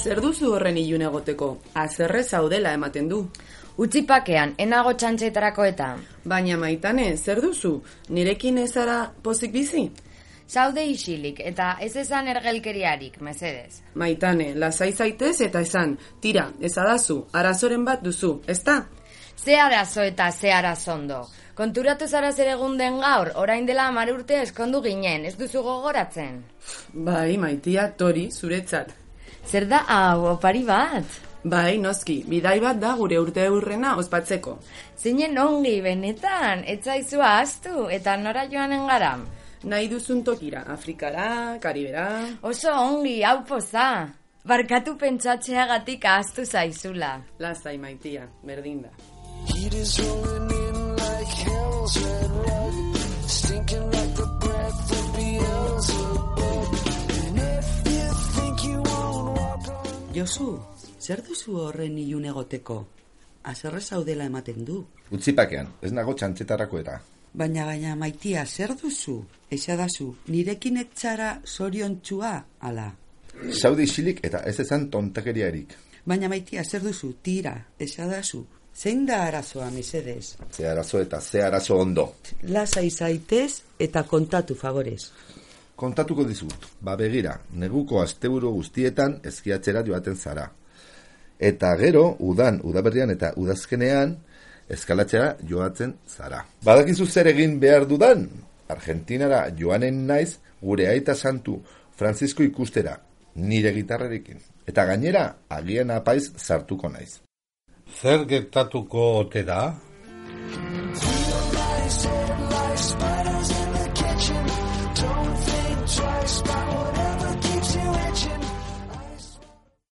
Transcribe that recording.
Zer duzu horren ilun egoteko? Azerre zaudela ematen du. Utzipakean, enago txantxetarako eta. Baina maitane, zer duzu? Nirekin ezara pozik bizi? Zaude isilik eta ez esan ergelkeriarik, mesedez. Maitane, lasai zaitez eta esan, tira, ezadazu, arazoren bat duzu, ezta? Ze arazo eta ze arazondo. Konturatu zara zer egun den gaur, orain dela amar urte eskondu ginen, ez duzu gogoratzen. Bai, maitia, tori, zuretzat. Zer da hau, opari bat? Bai, noski, bidai bat da gure urte eurrena ospatzeko. Zinen ongi, benetan, etzaizu ahaztu, eta nora joanen gara. Nahi duzun tokira, Afrikara, Karibera... Oso ongi, hau poza. Barkatu pentsatzeagatik ahaztu zaizula. Lasai maitia, berdin da. Josu, zer duzu horren ilun egoteko? Azerre zaudela ematen du. Utzipakean, ez nago txantxetarako eta. Baina, baina, maitia, zer duzu? Esadazu, nirekin etxara zoriontsua, ala. Saudi isilik eta ez ezan tontakeriarik. Baina, maitia, zer duzu? Tira, esadazu. Zein da arazoa, mesedez? Ze arazo eta ze arazo ondo. Lasai zaitez eta kontatu favorez. Kontatuko dizut, ba begira, neguko asteburu guztietan eskiatzera joaten zara. Eta gero, udan, udaberrian eta udazkenean, eskalatzera joatzen zara. Badakizu zer egin behar dudan? Argentinara joanen naiz gure aita santu Francisco ikustera, nire gitarrerekin. Eta gainera, agian apaiz sartuko naiz. Zer gertatuko ote da?